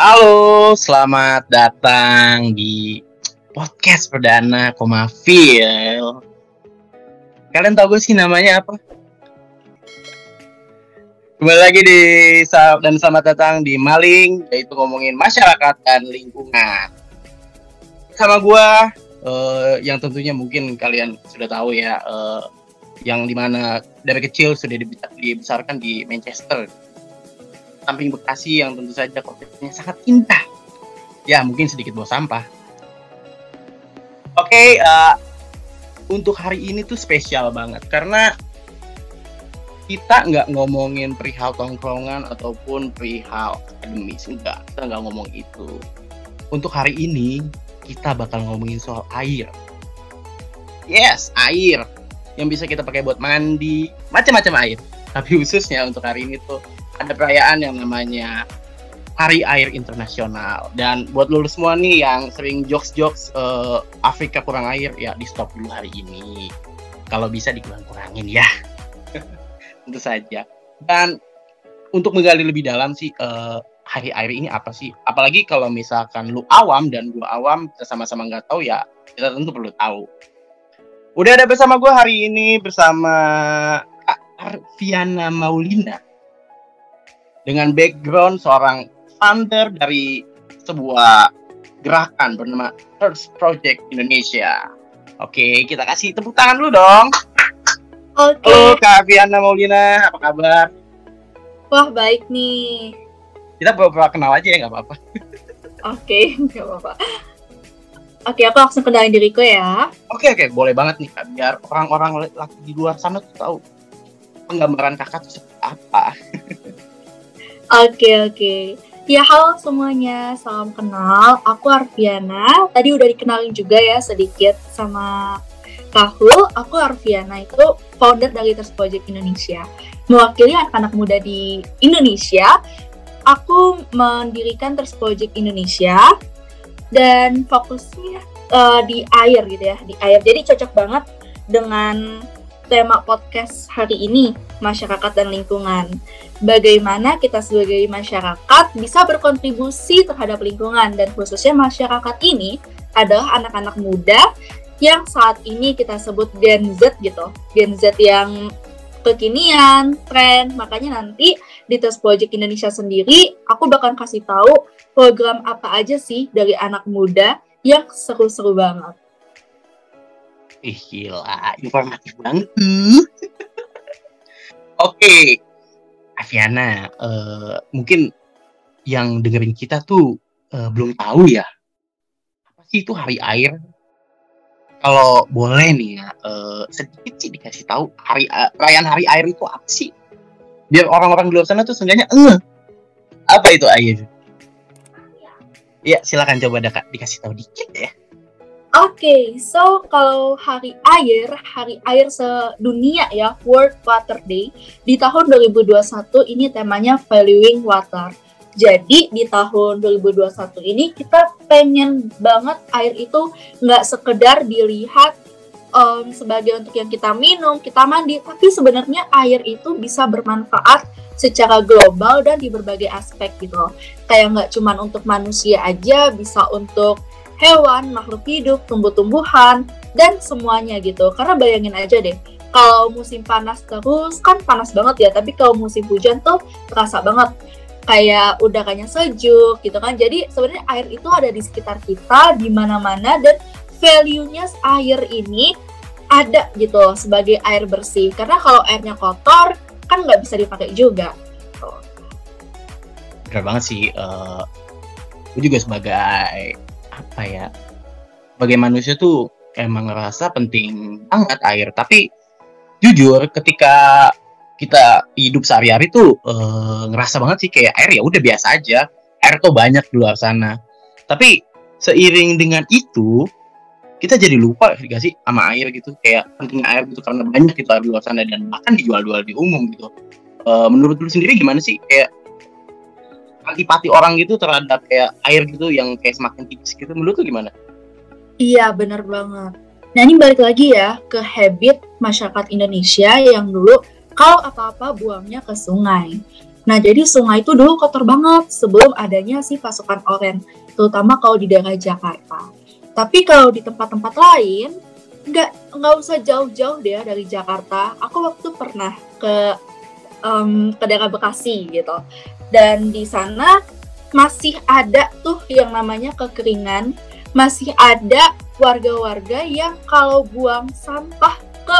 Halo, selamat datang di podcast perdana Komafil. Kalian tahu gue sih namanya apa? Kembali lagi di dan selamat datang di Maling, yaitu ngomongin masyarakat dan lingkungan. Sama gue, uh, yang tentunya mungkin kalian sudah tahu ya, uh, yang di mana dari kecil sudah dibesarkan di Manchester, samping Bekasi yang tentu saja kotanya sangat indah. Ya, mungkin sedikit bawa sampah. Oke, okay, uh, eh, untuk hari ini tuh spesial banget karena kita nggak ngomongin perihal tongkrongan ataupun perihal akademis, enggak, kita nggak ngomong itu. Untuk hari ini kita bakal ngomongin soal air. Yes, air yang bisa kita pakai buat mandi, macam-macam air. Tapi khususnya untuk hari ini tuh ada perayaan yang namanya Hari Air Internasional. Dan buat lulus semua nih yang sering jokes-jokes uh, Afrika kurang air, ya di stop dulu hari ini. Kalau bisa dikurang-kurangin ya. Tentu saja. Dan untuk menggali lebih dalam sih uh, hari air ini apa sih? Apalagi kalau misalkan lu awam dan gua awam, kita sama-sama nggak tahu ya, kita tentu perlu tahu. Udah ada bersama gue hari ini bersama Arviana Maulina dengan background seorang founder dari sebuah gerakan bernama First Project Indonesia. Oke, kita kasih tepuk tangan dulu dong. Oke. Halo Kak Viana Maulina, apa kabar? Wah baik nih. Kita pura-pura kenal aja ya, nggak apa-apa. Oke, nggak apa-apa. Oke, aku langsung kenalin diriku ya. Oke, oke, boleh banget nih Kak, biar orang-orang laki di luar sana tuh tahu penggambaran kakak tuh seperti apa. Oke oke. Ya halo semuanya, salam kenal. Aku Arviana. Tadi udah dikenalin juga ya sedikit sama Kahul. Aku Arviana itu founder dari Terus Project Indonesia. Mewakili anak-anak muda di Indonesia, aku mendirikan Terus Project Indonesia dan fokusnya uh, di air gitu ya, di air. Jadi cocok banget dengan tema podcast hari ini, masyarakat dan lingkungan. Bagaimana kita sebagai masyarakat bisa berkontribusi terhadap lingkungan dan khususnya masyarakat ini adalah anak-anak muda yang saat ini kita sebut Gen Z gitu. Gen Z yang kekinian, tren. Makanya nanti di Tes Project Indonesia sendiri, aku bakal kasih tahu program apa aja sih dari anak muda yang seru-seru banget. Ih gila, informatif banget. Oke, okay. Aviana, uh, mungkin yang dengerin kita tuh uh, belum tahu ya, apa sih itu hari air? Kalau boleh nih ya, uh, sedikit sih dikasih tahu hari uh, perayaan hari air itu apa sih? Biar orang-orang di luar sana tuh seenggaknya eh apa itu air? Ya silakan coba dikasih tahu dikit ya. Oke, okay, so kalau hari air, hari air sedunia ya, World Water Day, di tahun 2021 ini temanya Valuing Water. Jadi di tahun 2021 ini kita pengen banget air itu nggak sekedar dilihat um, sebagai untuk yang kita minum, kita mandi, tapi sebenarnya air itu bisa bermanfaat secara global dan di berbagai aspek gitu. Kayak nggak cuma untuk manusia aja, bisa untuk hewan, makhluk hidup, tumbuh-tumbuhan, dan semuanya gitu. Karena bayangin aja deh, kalau musim panas terus kan panas banget ya, tapi kalau musim hujan tuh terasa banget kayak udaranya sejuk gitu kan. Jadi sebenarnya air itu ada di sekitar kita di mana-mana dan value-nya air ini ada gitu sebagai air bersih. Karena kalau airnya kotor kan nggak bisa dipakai juga. Benar banget sih. Uh, gue juga sebagai apa ya sebagai manusia tuh emang ngerasa penting banget air. Tapi jujur ketika kita hidup sehari-hari tuh e, ngerasa banget sih kayak air ya udah biasa aja. Air tuh banyak di luar sana. Tapi seiring dengan itu kita jadi lupa gak sih sama air gitu. Kayak pentingnya air gitu karena banyak gitu air di luar sana dan bahkan dijual-jual di umum gitu. E, menurut lu sendiri gimana sih? Kayak antipati orang gitu terhadap kayak air gitu yang kayak semakin tipis gitu menurut tuh gimana? Iya benar banget. Nah ini balik lagi ya ke habit masyarakat Indonesia yang dulu kalau apa-apa buangnya ke sungai. Nah, jadi sungai itu dulu kotor banget sebelum adanya si pasukan oren, terutama kalau di daerah Jakarta. Tapi kalau di tempat-tempat lain, nggak nggak usah jauh-jauh deh dari Jakarta. Aku waktu pernah ke um, ke daerah Bekasi gitu, dan di sana masih ada tuh yang namanya kekeringan, masih ada warga-warga yang kalau buang sampah ke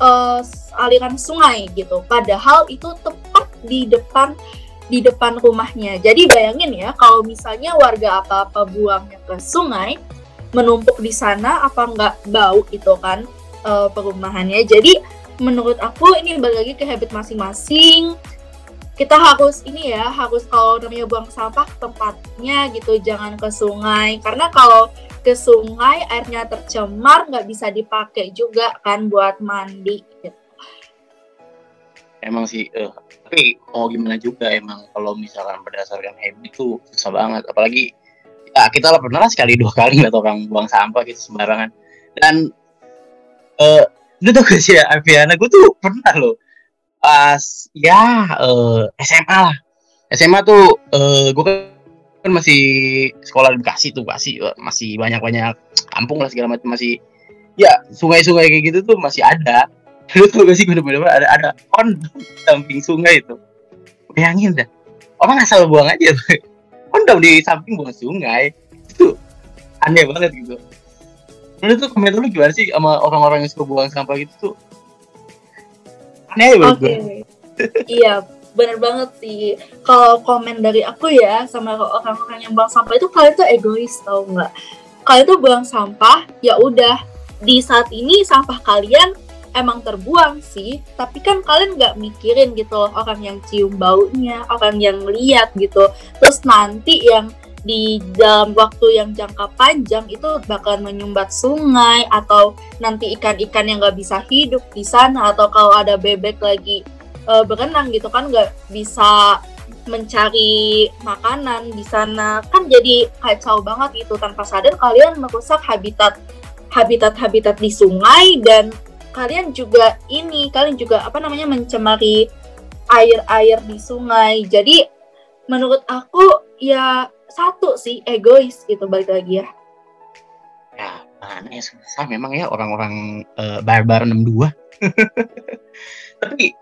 uh, aliran sungai gitu. Padahal itu tepat di depan di depan rumahnya. Jadi bayangin ya, kalau misalnya warga apa-apa buangnya ke sungai, menumpuk di sana, apa nggak bau itu kan uh, perumahannya. Jadi menurut aku ini balik lagi ke habit masing-masing. Kita harus ini ya, harus kalau namanya buang sampah tempatnya gitu, jangan ke sungai. Karena kalau ke sungai airnya tercemar, nggak bisa dipakai juga kan buat mandi. Gitu. Emang sih, uh, tapi mau gimana juga emang kalau misalkan berdasarkan habit itu susah banget apalagi ya kita lah pernah sekali dua kali nggak orang buang sampah gitu sembarangan dan eh lu tau sih ya Aviana gue tuh pernah loh pas ya uh, eh, SMA lah. SMA tuh uh, gue kan masih sekolah di Bekasi tuh Bekasi masih banyak banyak kampung lah segala macam masih ya sungai-sungai kayak gitu tuh masih ada. Lu tau gak sih bener-bener ada ada on samping sungai itu? Bayangin dah. Orang asal buang aja kondom di samping buang sungai. Itu aneh banget gitu. Menurut tuh komentar lu gimana sih sama orang-orang yang suka buang sampah gitu tuh aneh banget. Okay. iya bener banget sih. Kalau komen dari aku ya sama orang-orang yang buang sampah itu kalian tuh egois tau nggak? Kalian tuh buang sampah ya udah. Di saat ini sampah kalian emang terbuang sih, tapi kan kalian nggak mikirin gitu loh orang yang cium baunya, orang yang lihat gitu. Terus nanti yang di dalam waktu yang jangka panjang itu bakalan menyumbat sungai atau nanti ikan-ikan yang nggak bisa hidup di sana atau kalau ada bebek lagi uh, berenang gitu kan nggak bisa mencari makanan di sana. Kan jadi kacau banget itu tanpa sadar kalian merusak habitat habitat habitat di sungai dan kalian juga ini kalian juga apa namanya mencemari air-air di sungai. Jadi menurut aku ya satu sih egois gitu balik lagi ya. Ya mana ya susah memang ya orang-orang uh, barbar 62 tapi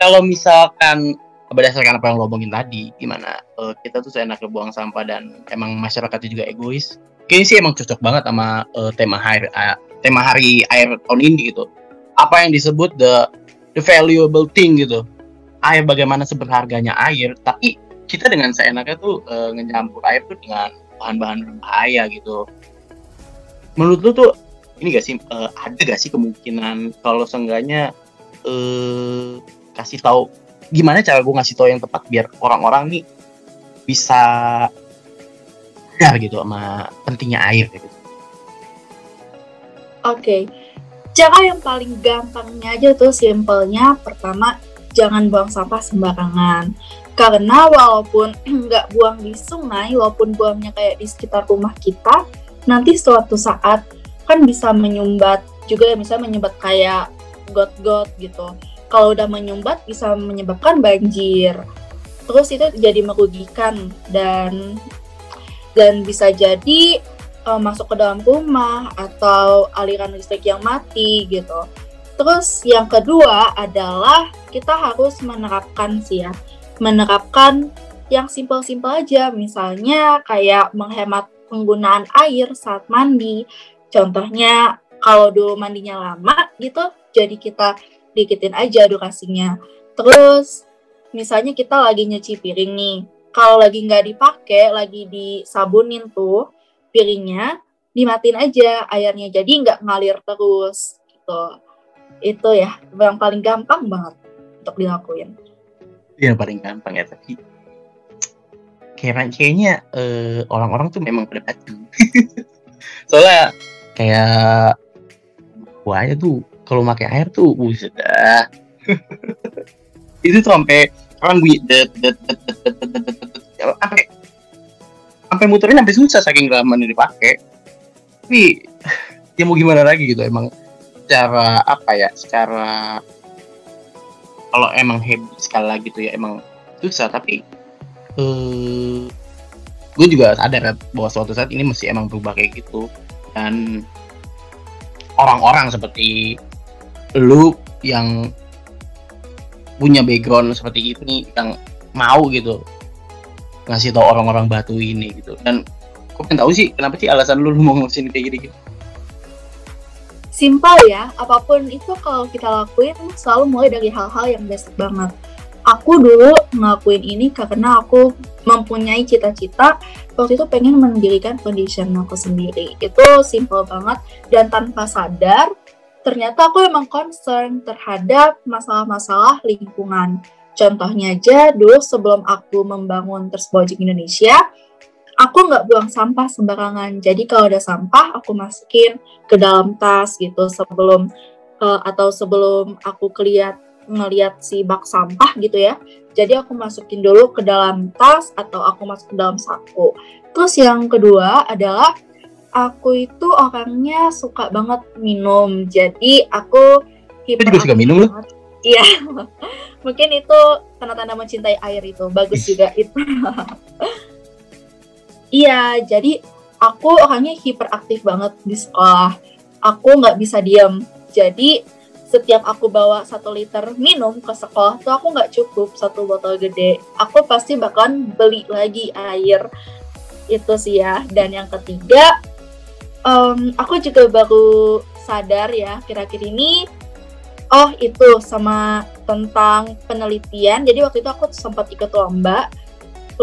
kalau misalkan berdasarkan apa yang lo omongin tadi gimana uh, kita tuh seenaknya buang sampah dan emang masyarakatnya juga egois. Kayaknya sih emang cocok banget sama uh, tema hari uh, tema hari air tahun ini gitu. Apa yang disebut the the valuable thing gitu. Air bagaimana seberharganya air tapi kita dengan seenaknya tuh e, ngecampur air tuh dengan bahan-bahan berbahaya gitu. Menurut lu tuh ini gak sih e, ada gak sih kemungkinan kalau seenggaknya e, kasih tahu gimana cara gue ngasih tahu yang tepat biar orang-orang nih bisa sadar gitu sama pentingnya air gitu. Oke, okay cara yang paling gampangnya aja tuh simpelnya pertama jangan buang sampah sembarangan karena walaupun nggak buang di sungai walaupun buangnya kayak di sekitar rumah kita nanti suatu saat kan bisa menyumbat juga bisa menyumbat kayak got-got gitu kalau udah menyumbat bisa menyebabkan banjir terus itu jadi merugikan dan dan bisa jadi uh, masuk ke dalam rumah atau aliran listrik yang mati gitu. Terus yang kedua adalah kita harus menerapkan sih ya, menerapkan yang simpel-simpel aja, misalnya kayak menghemat penggunaan air saat mandi. Contohnya kalau dulu mandinya lama gitu, jadi kita dikitin aja durasinya. Terus misalnya kita lagi nyuci piring nih, kalau lagi nggak dipakai, lagi disabunin tuh, piringnya dimatiin aja airnya jadi nggak ngalir terus gitu itu ya yang paling gampang banget untuk dilakuin yang paling gampang ya tapi kayak kayaknya uh, orang-orang tuh memang pada batu soalnya kayak gua aja tuh kalau pakai air tuh buset dah. Itu tuh sampai orang bunyi det det sampai sampai muterin sampai susah saking lama dipakai. Tapi ya mau gimana lagi gitu emang secara apa ya secara kalau emang habit sekali lagi tuh ya emang susah tapi uh, gue juga sadar bahwa suatu saat ini masih emang berubah kayak gitu. Dan orang-orang seperti lu yang punya background seperti ini yang mau gitu ngasih tau orang-orang batu ini gitu. Dan gue pengen tahu sih kenapa sih alasan lu, lu mau ngurusin kayak gini gitu simpel ya apa pun itu kalau kita lakuin selalu mulai dari hal-hal yang basic banget. Aku dulu ngelakuin ini karena aku mempunyai cita-cita waktu itu pengen mendirikan foundation aku sendiri. Itu simple banget dan tanpa sadar ternyata aku emang concern terhadap masalah-masalah lingkungan. Contohnya aja dulu sebelum aku membangun Tersbojik Indonesia aku nggak buang sampah sembarangan jadi kalau ada sampah aku masukin ke dalam tas gitu sebelum uh, atau sebelum aku keliat ngeliat si bak sampah gitu ya. Jadi aku masukin dulu ke dalam tas atau aku masuk ke dalam saku. Terus yang kedua adalah aku itu orangnya suka banget minum. Jadi aku hiper juga suka minum loh. Iya. Mungkin itu tanda-tanda mencintai air itu. Bagus juga itu. iya, jadi aku orangnya hiperaktif banget di sekolah. Aku nggak bisa diam. Jadi setiap aku bawa satu liter minum ke sekolah tuh aku nggak cukup satu botol gede. Aku pasti bakalan beli lagi air. Itu sih ya. Dan yang ketiga um, aku juga baru sadar ya kira-kira ini oh itu sama tentang penelitian. Jadi waktu itu aku sempat ikut lomba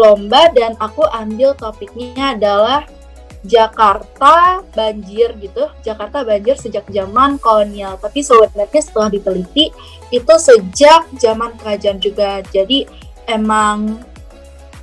lomba dan aku ambil topiknya adalah Jakarta banjir gitu. Jakarta banjir sejak zaman kolonial. Tapi sebenarnya setelah diteliti itu sejak zaman kerajaan juga. Jadi emang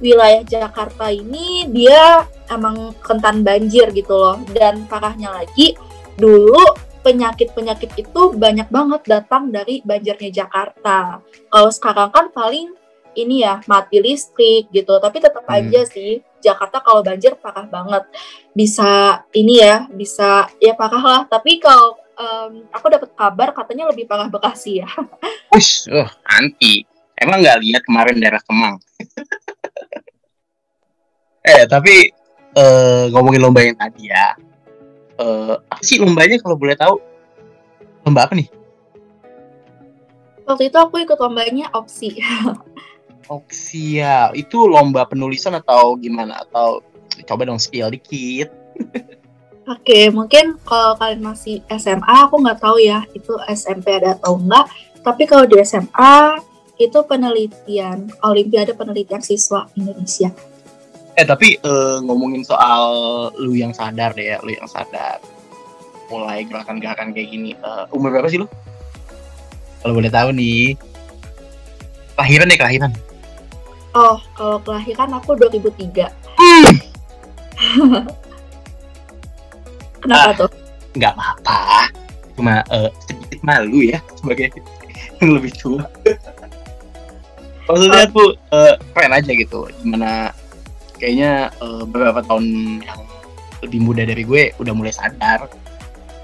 wilayah Jakarta ini dia emang kentan banjir gitu loh. Dan parahnya lagi dulu penyakit-penyakit itu banyak banget datang dari banjirnya Jakarta. Kalau sekarang kan paling ini ya mati listrik gitu, tapi tetap hmm. aja sih Jakarta kalau banjir parah banget. Bisa ini ya, bisa ya parah lah. Tapi kalau um, aku dapat kabar katanya lebih parah Bekasi ya. Ush, oh, anti. Emang nggak lihat kemarin daerah Kemang. eh, tapi uh, ngomongin lomba yang tadi ya. Uh, apa sih lombanya kalau boleh tahu? Lomba apa nih? Waktu itu aku ikut lombanya opsi. Oksia itu lomba penulisan atau gimana atau coba dong spill dikit. Oke, mungkin kalau kalian masih SMA, aku nggak tahu ya itu SMP ada atau enggak. Tapi kalau di SMA itu penelitian Olimpiade Penelitian Siswa Indonesia. Eh tapi uh, ngomongin soal lu yang sadar deh, ya, lu yang sadar mulai gerakan-gerakan kayak gini. Uh, umur berapa sih lu? Kalau boleh tahu nih. Kelahiran deh kelahiran. Oh, kalau kelahiran aku 2003. Hmm. Kenapa ah, tuh? Nggak apa-apa. Cuma uh, sedikit malu ya sebagai yang lebih tua. Maksudnya aku uh, keren aja gitu. Gimana kayaknya uh, beberapa tahun yang lebih muda dari gue udah mulai sadar.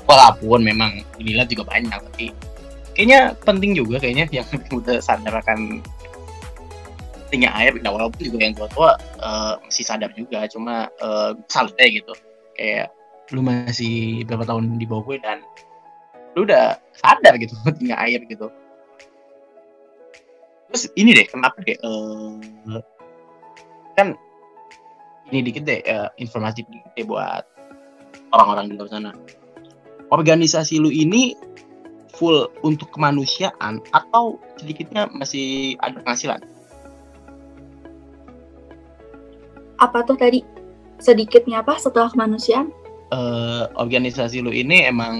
Walaupun memang dilihat juga banyak, tapi kayaknya penting juga kayaknya yang lebih muda sadar akan pentingnya air ya walaupun juga yang tua-tua uh, masih sadar juga. Cuma uh, salut aja gitu. Kayak lu masih berapa tahun di bawah gue dan lu udah sadar gitu pentingnya air gitu. Terus ini deh kenapa deh uh, kan ini dikit deh uh, informasi dikit deh buat orang-orang di luar sana. Organisasi lu ini full untuk kemanusiaan atau sedikitnya masih ada penghasilan apa tuh tadi sedikitnya apa setelah kemanusiaan? Uh, organisasi lu ini emang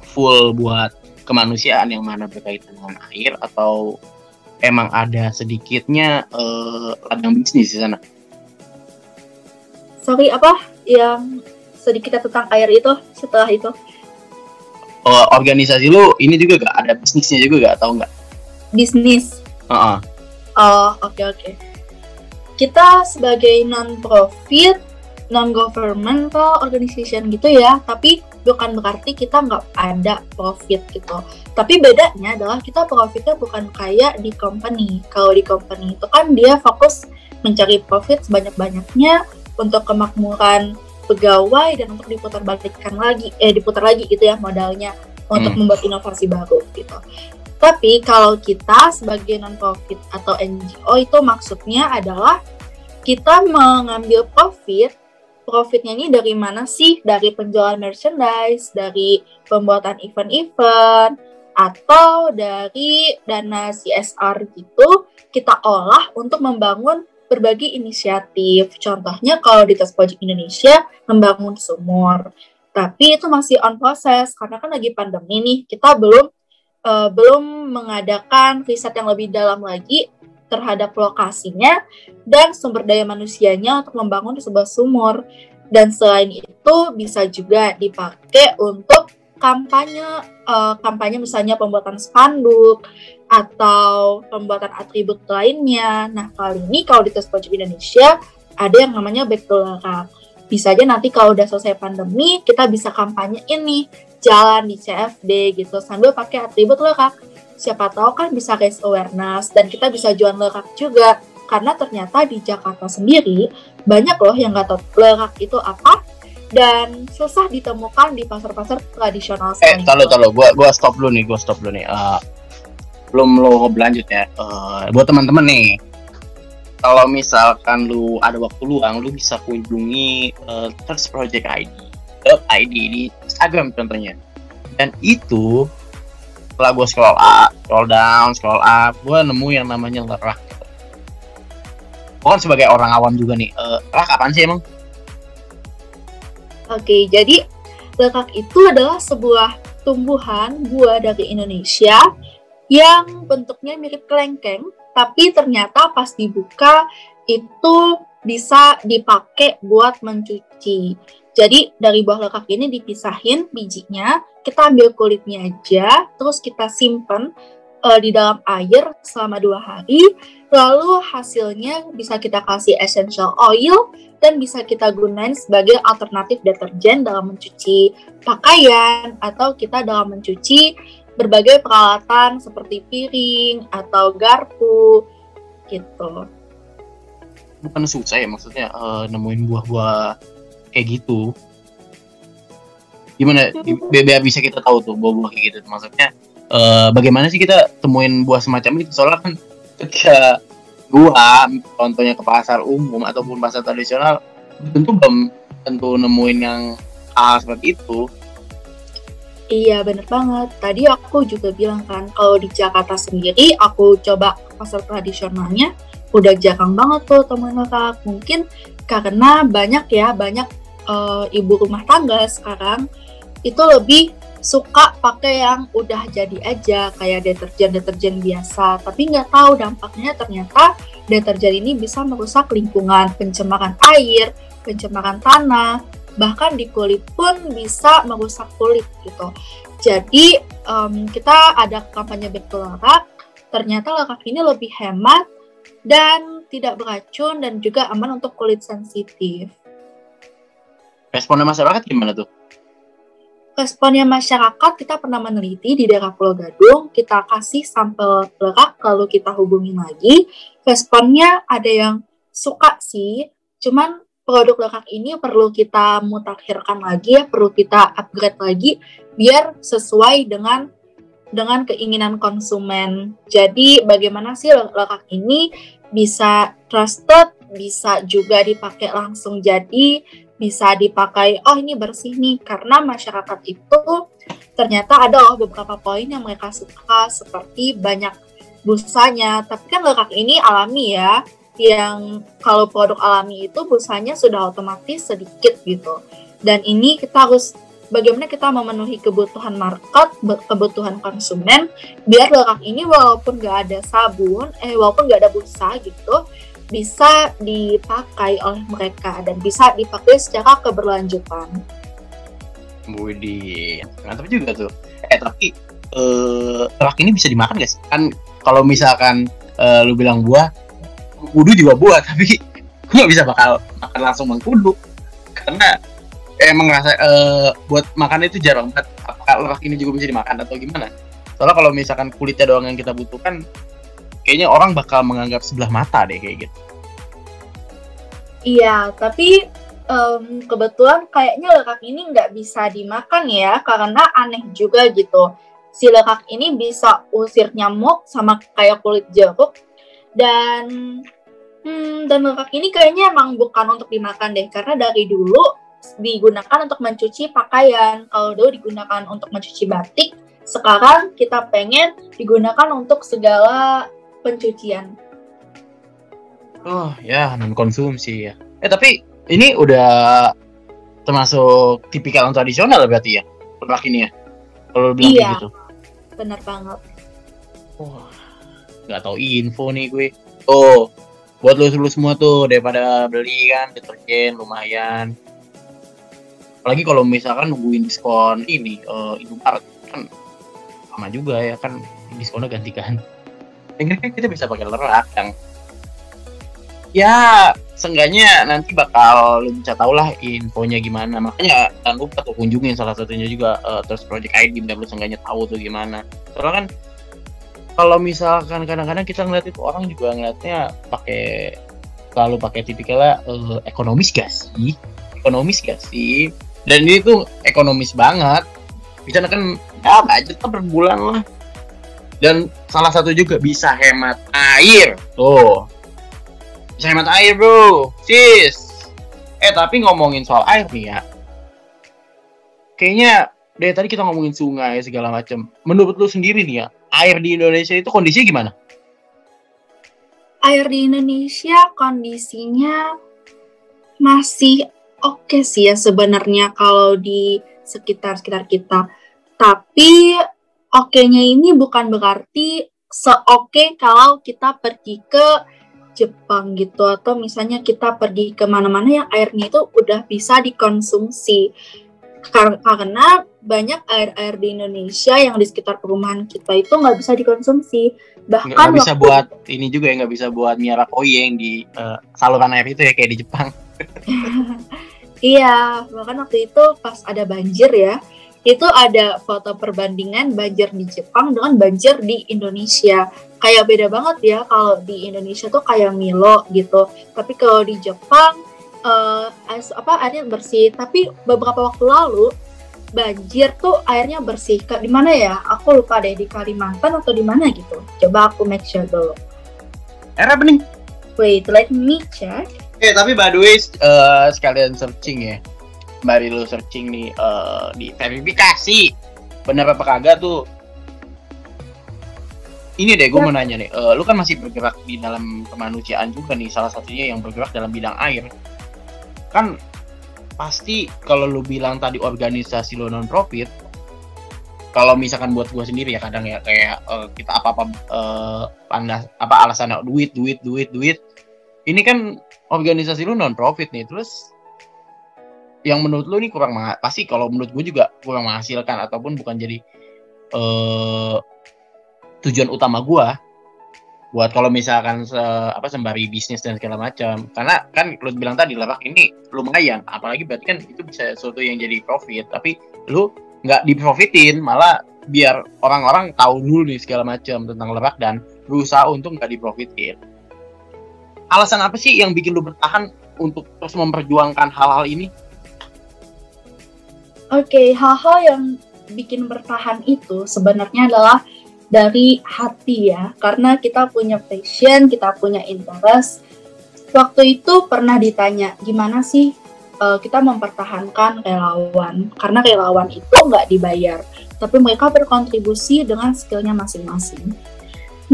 full buat kemanusiaan yang mana berkaitan dengan air atau emang ada sedikitnya uh, ladang bisnis di sana? Sorry apa yang sedikit tentang air itu setelah itu? Uh, organisasi lu ini juga gak ada bisnisnya juga gak atau enggak? Bisnis. Uh -uh. Oh oke okay, oke. Okay kita sebagai non profit non governmental organization gitu ya tapi bukan berarti kita nggak ada profit gitu. Tapi bedanya adalah kita profitnya bukan kayak di company. Kalau di company itu kan dia fokus mencari profit sebanyak-banyaknya untuk kemakmuran pegawai dan untuk diputar balikkan lagi, eh diputar lagi gitu ya modalnya untuk hmm. membuat inovasi baru gitu. Tapi kalau kita sebagai non-profit atau NGO itu maksudnya adalah kita mengambil profit profitnya ini dari mana sih? Dari penjualan merchandise, dari pembuatan event-event, atau dari dana CSR gitu, kita olah untuk membangun berbagai inisiatif. Contohnya kalau di Tes Project Indonesia, membangun sumur. Tapi itu masih on proses, karena kan lagi pandemi nih, kita belum uh, belum mengadakan riset yang lebih dalam lagi terhadap lokasinya dan sumber daya manusianya untuk membangun sebuah sumur. Dan selain itu bisa juga dipakai untuk kampanye uh, kampanye misalnya pembuatan spanduk atau pembuatan atribut lainnya. Nah, kali ini kalau di Tes Project Indonesia ada yang namanya Back to. Bisa aja nanti kalau udah selesai pandemi, kita bisa kampanye ini jalan di CFD gitu sambil pakai atribut Lerak siapa tahu kan bisa raise awareness dan kita bisa jual lerak juga karena ternyata di Jakarta sendiri banyak loh yang nggak tahu lerak itu apa dan susah ditemukan di pasar-pasar tradisional. Eh, tahu tahu, gua gua stop dulu nih, gua stop dulu nih. Uh, belum lo berlanjut ya. Uh, buat teman-teman nih, kalau misalkan lu ada waktu luang, lu bisa kunjungi uh, Trust Project ID, ID di Instagram contohnya. Dan itu setelah gue scroll up scroll down scroll up gue nemu yang namanya lerak gue kan sebagai orang awam juga nih. Uh, lerak apaan sih emang? Oke jadi lerak itu adalah sebuah tumbuhan buah dari Indonesia yang bentuknya mirip kelengkeng tapi ternyata pas dibuka itu bisa dipakai buat mencuci jadi dari buah lekak ini dipisahin bijinya, kita ambil kulitnya aja, terus kita simpen uh, di dalam air selama dua hari, lalu hasilnya bisa kita kasih essential oil dan bisa kita gunain sebagai alternatif deterjen dalam mencuci pakaian atau kita dalam mencuci berbagai peralatan seperti piring atau garpu gitu. Bukan susah ya maksudnya uh, nemuin buah-buah kayak gitu. Gimana? Biar bisa kita tahu tuh buah-buah kayak gitu? Maksudnya uh, bagaimana sih kita temuin buah semacam itu? Soalnya kan ketika gua contohnya ke pasar umum ataupun pasar tradisional tentu belum tentu nemuin yang hal seperti itu. Iya bener banget. Tadi aku juga bilang kan kalau di Jakarta sendiri aku coba pasar tradisionalnya udah jarang banget tuh teman kakak. Mungkin karena banyak ya banyak uh, ibu rumah tangga sekarang itu lebih suka pakai yang udah jadi aja kayak deterjen-deterjen biasa. Tapi nggak tahu dampaknya ternyata deterjen ini bisa merusak lingkungan pencemaran air pencemaran tanah bahkan di kulit pun bisa merusak kulit gitu. Jadi um, kita ada kampanye betul ternyata lerak ini lebih hemat dan tidak beracun dan juga aman untuk kulit sensitif Responnya masyarakat gimana tuh? Responnya masyarakat kita pernah meneliti di daerah Pulau Gadung, kita kasih sampel lerak lalu kita hubungi lagi. Responnya ada yang suka sih, cuman produk lerak ini perlu kita mutakhirkan lagi ya, perlu kita upgrade lagi biar sesuai dengan dengan keinginan konsumen. Jadi bagaimana sih lerak ini bisa trusted, bisa juga dipakai langsung jadi, bisa dipakai oh ini bersih nih. Karena masyarakat itu ternyata ada loh beberapa poin yang mereka suka seperti banyak busanya. Tapi kan lerak ini alami ya yang kalau produk alami itu busanya sudah otomatis sedikit gitu. Dan ini kita harus bagaimana kita memenuhi kebutuhan market kebutuhan konsumen biar lerak ini walaupun gak ada sabun eh walaupun gak ada busa gitu bisa dipakai oleh mereka dan bisa dipakai secara keberlanjutan. Widi, mantap juga tuh. Eh tapi eh telak ini bisa dimakan sih? Kan kalau misalkan eh, lu bilang buah, kudu juga buah, tapi gue gak bisa bakal makan langsung mengkudu karena emang rasa uh, buat makan itu jarang banget apakah lemak ini juga bisa dimakan atau gimana soalnya kalau misalkan kulitnya doang yang kita butuhkan kayaknya orang bakal menganggap sebelah mata deh kayak gitu. Iya tapi um, kebetulan kayaknya lekak ini nggak bisa dimakan ya karena aneh juga gitu. Si lekak ini bisa usir nyamuk sama kayak kulit jeruk. Dan hmm, dan lekak ini kayaknya emang bukan untuk dimakan deh karena dari dulu digunakan untuk mencuci pakaian. Kalau dulu digunakan untuk mencuci batik, sekarang kita pengen digunakan untuk segala pencucian. Oh ya, non konsumsi ya. Eh tapi ini udah termasuk tipikal yang tradisional berarti ya, produk ini ya. Kalau bilang iya, gitu. Bener banget. Wah, nggak tahu info nih gue. Oh, buat lo semua tuh daripada beli kan deterjen lumayan apalagi kalau misalkan nungguin diskon ini uh, Indomaret kan sama juga ya kan diskonnya gantikan kan kita bisa pakai lerak yang ya seenggaknya nanti bakal lu bisa tau lah infonya gimana. Makanya jangan lupa tuh kunjungin salah satunya juga uh, terus project ID biar lu seenggaknya tahu tuh gimana. Soalnya kan kalau misalkan kadang-kadang kita ngeliat itu orang juga ngeliatnya pakai selalu pakai tipikalnya uh, ekonomis gak sih? Ekonomis gak sih? Dan ini tuh ekonomis banget. Bisa kan ya budget per bulan lah dan salah satu juga bisa hemat air. Tuh. Bisa hemat air bro. Sis. Eh tapi ngomongin soal air nih ya. Kayaknya dari tadi kita ngomongin sungai segala macam menurut lu sendiri nih ya air di Indonesia itu kondisinya gimana? Air di Indonesia kondisinya masih oke okay sih ya sebenarnya kalau di sekitar-sekitar kita. Tapi oke-nya ini bukan berarti seoke kalau kita pergi ke Jepang gitu atau misalnya kita pergi ke mana-mana yang airnya itu udah bisa dikonsumsi. Karena banyak air-air di Indonesia yang di sekitar perumahan kita itu nggak bisa dikonsumsi. Bahkan nggak bisa waktu... buat ini juga ya nggak bisa buat miara koi yang di uh, saluran air itu ya kayak di Jepang. Iya, bahkan waktu itu pas ada banjir ya, itu ada foto perbandingan banjir di Jepang dengan banjir di Indonesia. Kayak beda banget ya kalau di Indonesia tuh kayak Milo gitu. Tapi kalau di Jepang uh, as, apa airnya bersih. Tapi beberapa waktu lalu banjir tuh airnya bersih. Ke di mana ya? Aku lupa deh di Kalimantan atau di mana gitu. Coba aku make sure dulu. Airnya bening. Wait, let me check. Eh tapi by the way uh, sekalian searching ya. Mari lu searching nih uh, di verifikasi. Bener apa kagak tuh? Ini deh gue ya. mau nanya nih. Uh, lu kan masih bergerak di dalam kemanusiaan juga nih. Salah satunya yang bergerak dalam bidang air. Kan pasti kalau lu bilang tadi organisasi lo non profit kalau misalkan buat gue sendiri ya kadang ya kayak uh, kita apa apa uh, pandas apa alasannya duit duit duit duit ini kan organisasi lu non profit nih terus yang menurut lu ini kurang pasti kalau menurut gue juga kurang menghasilkan ataupun bukan jadi uh, tujuan utama gue buat kalau misalkan se, apa sembari bisnis dan segala macam. Karena kan lu bilang tadi lerak ini lumayan. Apalagi berarti kan itu bisa sesuatu yang jadi profit. Tapi lu nggak diprofitin malah biar orang-orang tahu dulu nih segala macam tentang lerak dan berusaha untuk nggak diprofitin. Alasan apa sih yang bikin lu bertahan untuk terus memperjuangkan hal-hal ini? Oke, okay, hal-hal yang bikin bertahan itu sebenarnya adalah dari hati ya, karena kita punya passion, kita punya interest. Waktu itu pernah ditanya, gimana sih uh, kita mempertahankan relawan? Karena relawan itu nggak dibayar, tapi mereka berkontribusi dengan skillnya masing-masing.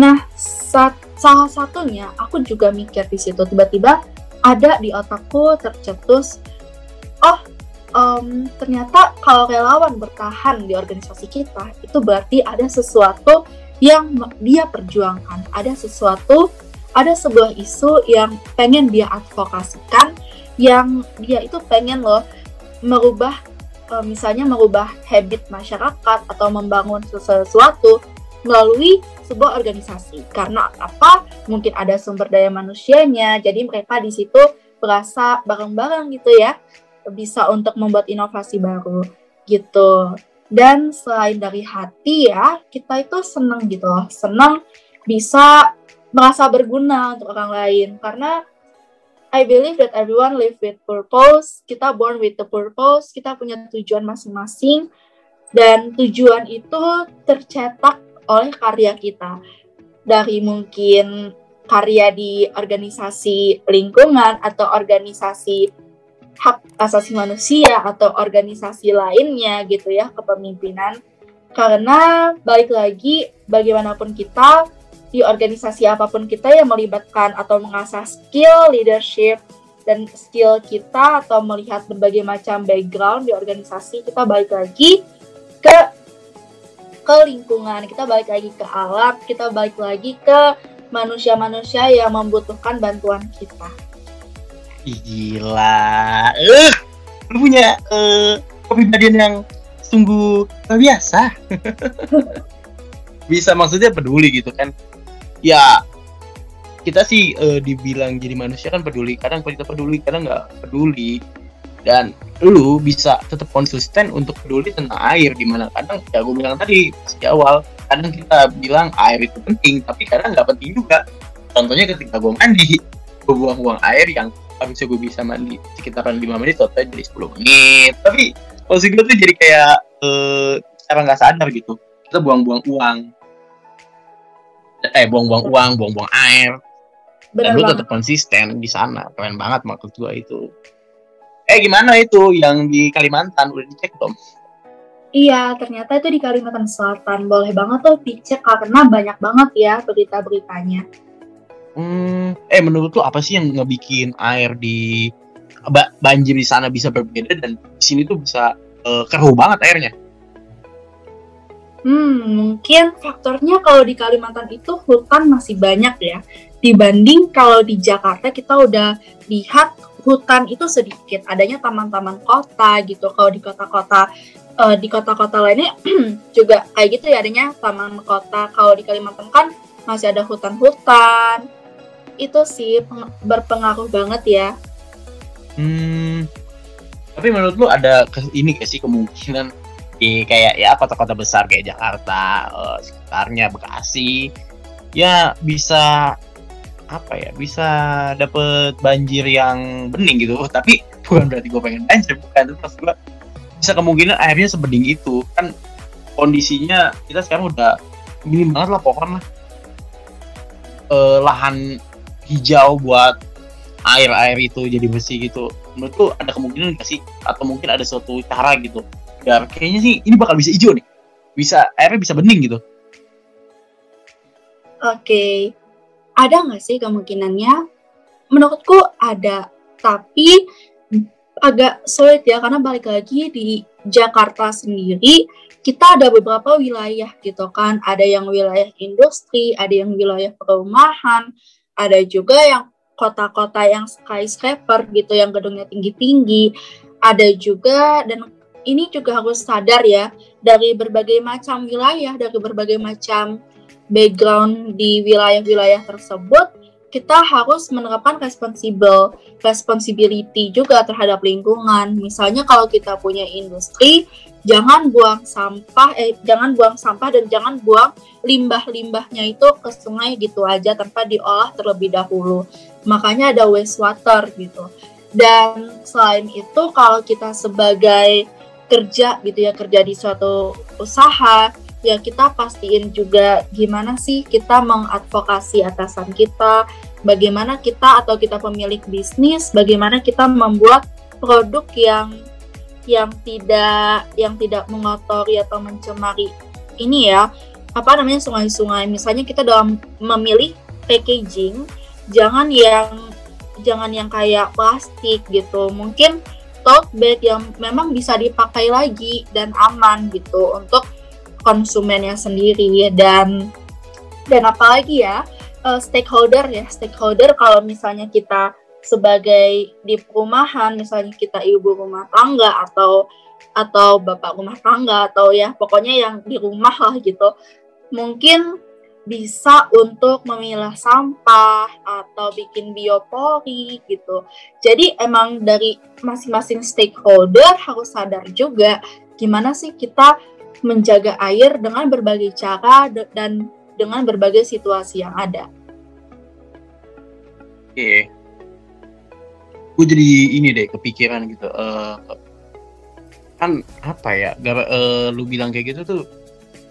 Nah, saat salah satunya aku juga mikir di situ tiba-tiba ada di otakku tercetus oh um, ternyata kalau relawan bertahan di organisasi kita itu berarti ada sesuatu yang dia perjuangkan ada sesuatu ada sebuah isu yang pengen dia advokasikan yang dia itu pengen loh merubah misalnya merubah habit masyarakat atau membangun sesuatu melalui sebuah organisasi. Karena apa? Mungkin ada sumber daya manusianya, jadi mereka di situ berasa bareng-bareng gitu ya. Bisa untuk membuat inovasi baru gitu. Dan selain dari hati ya, kita itu senang gitu loh, senang bisa merasa berguna untuk orang lain karena I believe that everyone live with purpose. Kita born with the purpose. Kita punya tujuan masing-masing. Dan tujuan itu tercetak oleh karya kita. Dari mungkin karya di organisasi lingkungan atau organisasi hak asasi manusia atau organisasi lainnya gitu ya kepemimpinan. Karena balik lagi bagaimanapun kita di organisasi apa pun kita yang melibatkan atau mengasah skill leadership dan skill kita atau melihat berbagai macam background di organisasi kita balik lagi ke ke lingkungan kita balik lagi ke alam kita balik lagi ke manusia-manusia yang membutuhkan bantuan kita gila. Uh, lu punya uh, kepribadian yang sungguh luar biasa. Bisa maksudnya peduli gitu kan. Ya kita sih uh, dibilang jadi manusia kan peduli. Kadang kita peduli kadang nggak peduli. Dan lu bisa tetap konsisten untuk peduli tentang air di mana kadang ya gue bilang tadi di awal kadang kita bilang air itu penting tapi kadang nggak penting juga. Contohnya ketika gue mandi buang-buang air yang harusnya gue bisa mandi sekitaran 5 menit atau jadi 10 menit tapi posisi gue tuh jadi kayak uh, cara nggak sadar gitu kita buang-buang uang eh buang-buang uang, buang-buang air. Bener Dan lu tetap konsisten di sana. Keren banget maksud gua itu. Eh gimana itu yang di Kalimantan udah dicek belum? Iya, ternyata itu di Kalimantan Selatan. Boleh banget tuh dicek karena banyak banget ya berita-beritanya. Hmm, eh menurut lu apa sih yang ngebikin air di banjir di sana bisa berbeda dan di sini tuh bisa uh, keruh banget airnya? Hmm, mungkin faktornya kalau di Kalimantan itu hutan masih banyak ya. Dibanding kalau di Jakarta kita udah lihat hutan itu sedikit. Adanya taman-taman kota gitu. Kalau di kota-kota uh, di kota-kota lainnya juga kayak gitu ya adanya taman kota. Kalau di Kalimantan kan masih ada hutan-hutan. Itu sih berpengaruh banget ya. Hmm. Tapi menurut lu ada ini gak sih kemungkinan di kayak ya kota-kota besar kayak Jakarta uh, sekitarnya Bekasi ya bisa apa ya bisa dapet banjir yang bening gitu tapi bukan berarti gue pengen banjir bukan terus gue bisa kemungkinan airnya sebening itu kan kondisinya kita sekarang udah minim banget lah pohon lah uh, lahan hijau buat air-air itu jadi bersih gitu. Menurut tuh ada kemungkinan gak sih? Atau mungkin ada suatu cara gitu ya kayaknya sih ini bakal bisa hijau nih. Bisa airnya bisa bening gitu. Oke. Okay. ada nggak sih kemungkinannya? Menurutku ada tapi agak sulit ya karena balik lagi di Jakarta sendiri kita ada beberapa wilayah gitu kan. Ada yang wilayah industri ada yang wilayah perumahan ada juga yang kota-kota yang skyscraper gitu yang gedungnya tinggi-tinggi ada juga dan ini juga harus sadar ya dari berbagai macam wilayah, dari berbagai macam background di wilayah-wilayah tersebut, kita harus menerapkan responsible, responsibility juga terhadap lingkungan. Misalnya kalau kita punya industri, jangan buang sampah, eh jangan buang sampah dan jangan buang limbah-limbahnya itu ke sungai gitu aja tanpa diolah terlebih dahulu. Makanya ada wastewater gitu. Dan selain itu kalau kita sebagai kerja gitu ya kerja di suatu usaha ya kita pastiin juga gimana sih kita mengadvokasi atasan kita bagaimana kita atau kita pemilik bisnis bagaimana kita membuat produk yang yang tidak yang tidak mengotori atau mencemari ini ya. Apa namanya sungai-sungai. Misalnya kita dalam memilih packaging jangan yang jangan yang kayak plastik gitu. Mungkin tote bag yang memang bisa dipakai lagi dan aman gitu untuk konsumennya sendiri. Dan dan apalagi ya uh, stakeholder ya. Stakeholder kalau misalnya kita sebagai di perumahan misalnya kita ibu rumah tangga atau atau bapak rumah tangga atau ya pokoknya yang di rumah lah gitu mungkin bisa untuk memilah sampah atau bikin biopori gitu. Jadi emang dari masing-masing stakeholder harus sadar juga gimana sih kita menjaga air dengan berbagai cara dan dengan berbagai situasi yang ada. Oke. Gue jadi ini deh kepikiran gitu. Uh, kan apa ya? Gara, uh, lu bilang kayak gitu tuh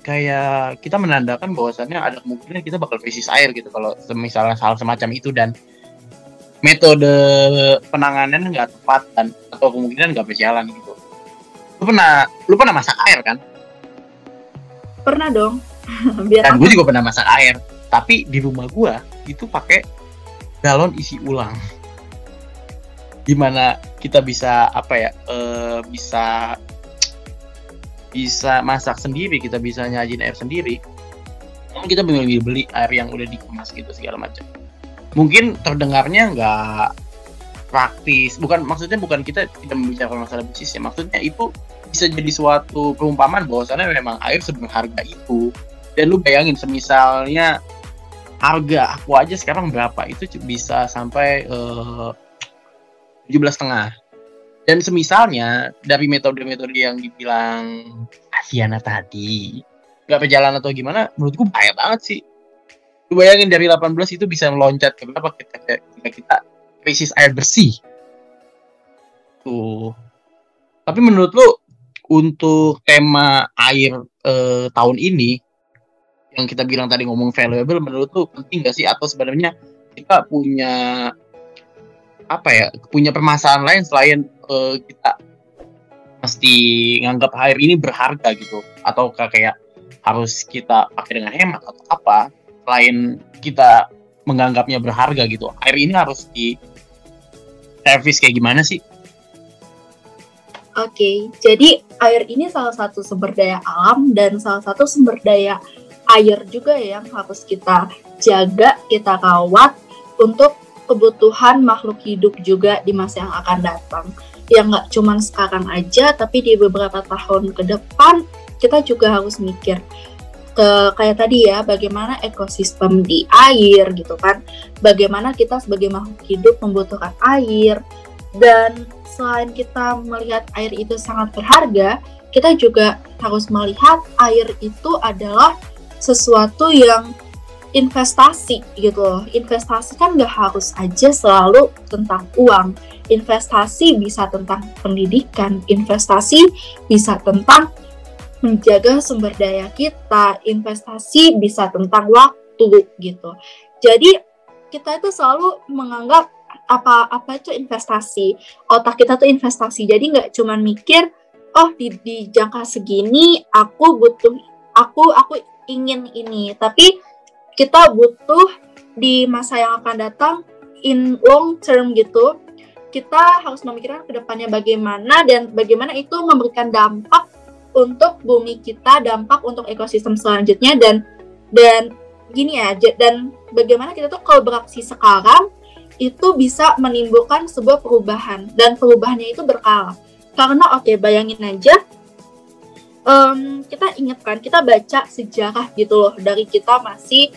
kayak kita menandakan bahwasannya ada kemungkinan kita bakal krisis air gitu kalau misalnya hal semacam itu dan metode penanganan nggak tepat dan atau kemungkinan nggak berjalan gitu. Lu pernah lu pernah masak air kan? Pernah dong. Biar dan gue juga pernah masak air, tapi di rumah gue itu pakai galon isi ulang gimana kita bisa apa ya uh, bisa bisa masak sendiri kita bisa nyajin air sendiri. Mungkin kita beli beli air yang udah dikemas gitu segala macam. Mungkin terdengarnya nggak praktis. Bukan maksudnya bukan kita tidak membicarakan masalah bisnis ya. Maksudnya itu bisa jadi suatu perumpamaan bahwasannya memang air seberharga itu. Dan lu bayangin semisalnya harga aku aja sekarang berapa? Itu bisa sampai uh, 17 setengah. Dan semisalnya dari metode-metode yang dibilang Asiana tadi, nggak berjalan atau gimana, menurutku bahaya banget sih. Lu bayangin dari 18 itu bisa meloncat ke berapa kita, kita, kita krisis air bersih. Tuh. Tapi menurut lu untuk tema air eh, tahun ini yang kita bilang tadi ngomong valuable menurut lu penting gak sih atau sebenarnya kita punya apa ya punya permasalahan lain selain uh, kita mesti nganggap air ini berharga gitu atau kayak harus kita pakai dengan hemat atau apa selain kita menganggapnya berharga gitu air ini harus di servis kayak gimana sih? Oke, okay, jadi air ini salah satu sumber daya alam dan salah satu sumber daya air juga yang harus kita jaga, kita rawat untuk kebutuhan makhluk hidup juga di masa yang akan datang. Yang nggak cuma sekarang aja tapi di beberapa tahun ke depan kita juga harus mikir ke kayak tadi ya bagaimana ekosistem di air gitu kan. Bagaimana kita sebagai makhluk hidup membutuhkan air. Dan selain kita melihat air itu sangat berharga kita juga harus melihat air itu adalah sesuatu yang investasi gitu loh. Investasi kan nggak harus aja selalu tentang uang. Investasi bisa tentang pendidikan, investasi bisa tentang menjaga sumber daya kita, investasi bisa tentang waktu gitu. Jadi kita itu selalu menganggap apa apa itu investasi. Otak kita tuh investasi. Jadi nggak cuma mikir, oh di, di jangka segini aku butuh aku aku ingin ini, tapi kita butuh di masa yang akan datang in long term gitu kita harus memikirkan ke depannya bagaimana dan bagaimana itu memberikan dampak untuk bumi kita, dampak untuk ekosistem selanjutnya dan dan gini ya dan bagaimana kita tuh kalau beraksi sekarang itu bisa menimbulkan sebuah perubahan dan perubahannya itu berkala. Karena oke okay, bayangin aja um, kita ingat kan kita baca sejarah gitu loh dari kita masih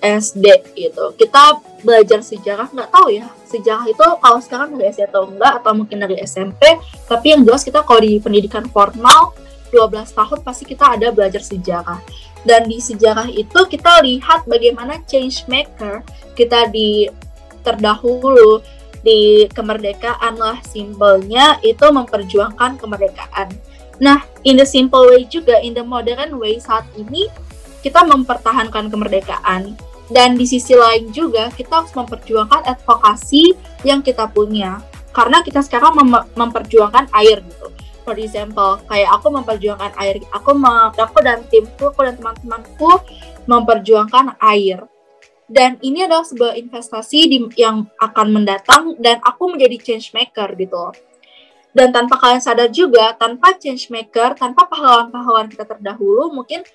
SD gitu. Kita belajar sejarah nggak tahu ya sejarah itu kalau sekarang dari SD atau enggak atau mungkin dari SMP. Tapi yang jelas kita kalau di pendidikan formal 12 tahun pasti kita ada belajar sejarah. Dan di sejarah itu kita lihat bagaimana change maker kita di terdahulu di kemerdekaan lah simbolnya itu memperjuangkan kemerdekaan. Nah, in the simple way juga, in the modern way saat ini kita mempertahankan kemerdekaan dan di sisi lain juga kita harus memperjuangkan advokasi yang kita punya. Karena kita sekarang mem memperjuangkan air gitu. For example kayak aku memperjuangkan air aku aku dan timku aku dan teman-temanku memperjuangkan air. Dan ini adalah sebuah investasi di, yang akan mendatang dan aku menjadi change maker gitu. Dan tanpa kalian sadar juga tanpa change maker tanpa pahlawan-pahlawan kita terdahulu mungkin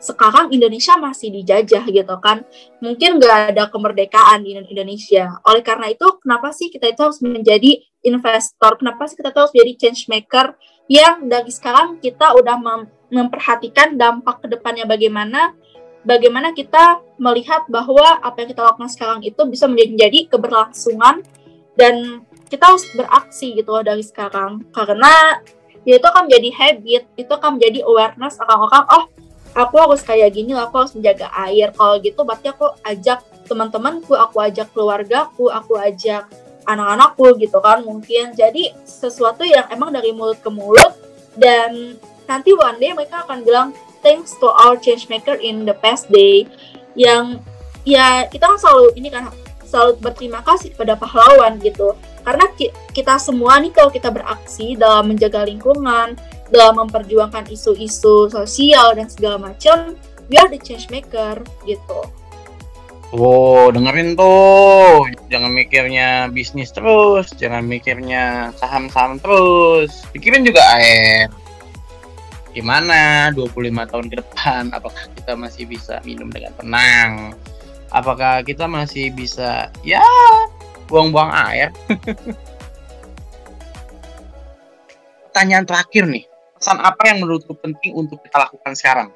sekarang Indonesia masih dijajah gitu kan. Mungkin nggak ada kemerdekaan di Indonesia. Oleh karena itu kenapa sih kita itu harus menjadi investor? Kenapa sih kita itu harus jadi change maker yang dari sekarang kita udah mem memperhatikan dampak ke depannya bagaimana bagaimana kita melihat bahwa apa yang kita lakukan sekarang itu bisa menjadi keberlangsungan dan kita harus beraksi gitu loh dari sekarang. Karena ya itu akan menjadi habit itu akan menjadi awareness orang-orang oh aku harus kayak gini aku harus menjaga air. Kalau gitu berarti aku ajak teman-temanku aku ajak keluargaku aku ajak anak-anakku gitu kan mungkin. Jadi sesuatu yang emang dari mulut ke mulut dan nanti one day mereka akan bilang thanks to our change maker in the past day. Yang ya kita kan selalu ini kan selalu berterima kasih kepada pahlawan gitu. Karena kita semua nih kalau kita beraksi dalam menjaga lingkungan dalam memperjuangkan isu-isu sosial dan segala macam we are the change maker gitu Wow, dengerin tuh. Jangan mikirnya bisnis terus, jangan mikirnya saham-saham terus. Pikirin juga air. Gimana 25 tahun ke depan apakah kita masih bisa minum dengan tenang? Apakah kita masih bisa ya buang-buang air? Pertanyaan terakhir nih. Pesan apa yang menurutku penting untuk kita lakukan sekarang?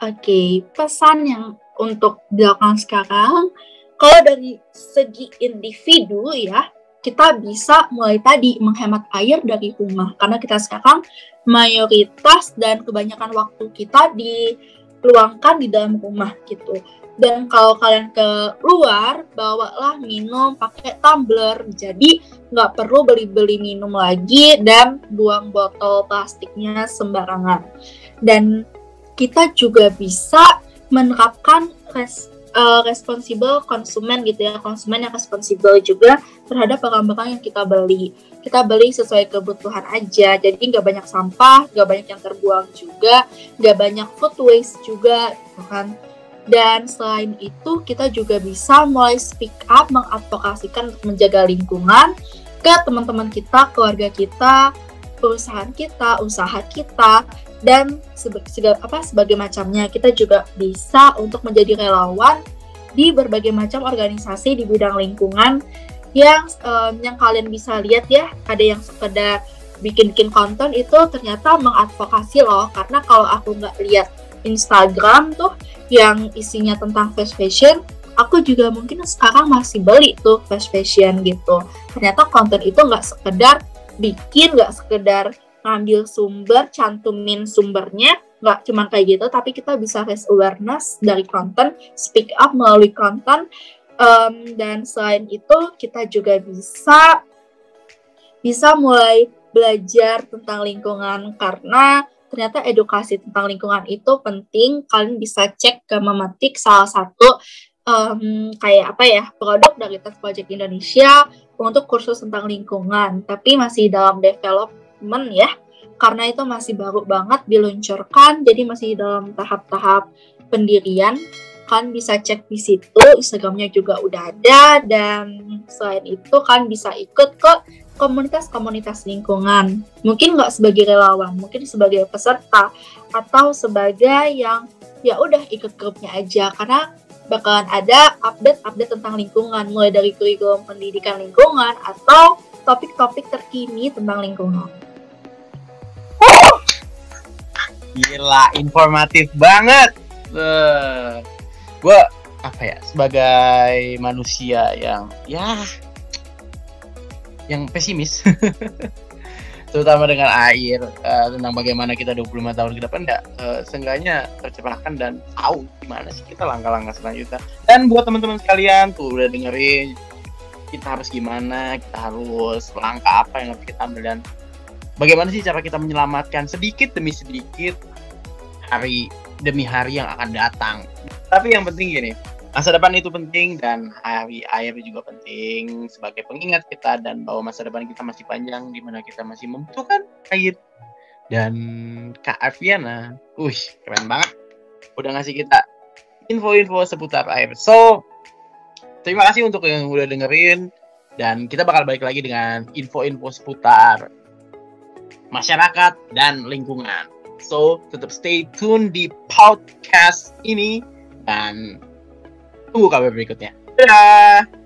Oke, okay, pesan yang untuk dilakukan sekarang kalau dari segi individu ya kita bisa mulai tadi menghemat air dari rumah karena kita sekarang mayoritas dan kebanyakan waktu kita diluangkan di dalam rumah gitu dan kalau kalian ke luar bawalah minum pakai tumbler. Jadi nggak perlu beli-beli minum lagi dan buang botol plastiknya sembarangan. Dan kita juga bisa menerapkan res, uh, responsible konsumen gitu ya konsumen yang responsibel juga terhadap barang-barang yang kita beli. Kita beli sesuai kebutuhan aja. Jadi nggak banyak sampah nggak banyak yang terbuang juga nggak banyak food waste juga gitu kan dan selain itu kita juga bisa mulai speak up mengadvokasikan untuk menjaga lingkungan ke teman-teman kita keluarga kita perusahaan kita usaha kita dan seba, apa sebagai macamnya. Kita juga bisa untuk menjadi relawan di berbagai macam organisasi di bidang lingkungan yang um, yang kalian bisa lihat ya. Ada yang sekedar bikin-bikin konten itu ternyata mengadvokasi loh. Karena kalau aku nggak lihat Instagram tuh yang isinya tentang fast fashion aku juga mungkin sekarang masih beli tuh fast fashion gitu. Ternyata konten itu nggak sekedar bikin nggak sekedar ngambil sumber, cantumin sumbernya, nggak cuma kayak gitu, tapi kita bisa raise awareness dari konten, speak up melalui konten, um, dan selain itu kita juga bisa bisa mulai belajar tentang lingkungan karena ternyata edukasi tentang lingkungan itu penting. Kalian bisa cek ke memetik salah satu um, kayak apa ya produk dari Test Project Indonesia untuk kursus tentang lingkungan, tapi masih dalam develop development ya karena itu masih baru banget diluncurkan jadi masih dalam tahap-tahap pendirian kan bisa cek di situ Instagramnya juga udah ada dan selain itu kan bisa ikut ke komunitas-komunitas lingkungan mungkin nggak sebagai relawan mungkin sebagai peserta atau sebagai yang ya udah ikut grupnya aja karena bakalan ada update-update tentang lingkungan mulai dari kurikulum pendidikan lingkungan atau topik-topik terkini tentang lingkungan. Gila, informatif banget. Uh, gue apa ya sebagai manusia yang ya yang pesimis terutama dengan air uh, tentang bagaimana kita 25 tahun ke depan ya uh, seenggaknya tercerahkan dan tahu gimana sih kita langkah-langkah selanjutnya dan buat teman-teman sekalian tuh udah dengerin kita harus gimana kita harus langkah apa yang harus kita ambil dan bagaimana sih cara kita menyelamatkan sedikit demi sedikit hari demi hari yang akan datang. Tapi yang penting gini, masa depan itu penting dan hari air juga penting sebagai pengingat kita dan bahwa masa depan kita masih panjang di mana kita masih membutuhkan air. Dan Kak Arfiana, wih keren banget, udah ngasih kita info-info seputar air. So, terima kasih untuk yang udah dengerin dan kita bakal balik lagi dengan info-info seputar masyarakat, dan lingkungan. So, tetap stay tune di podcast ini dan tunggu kabar berikutnya. Dadah!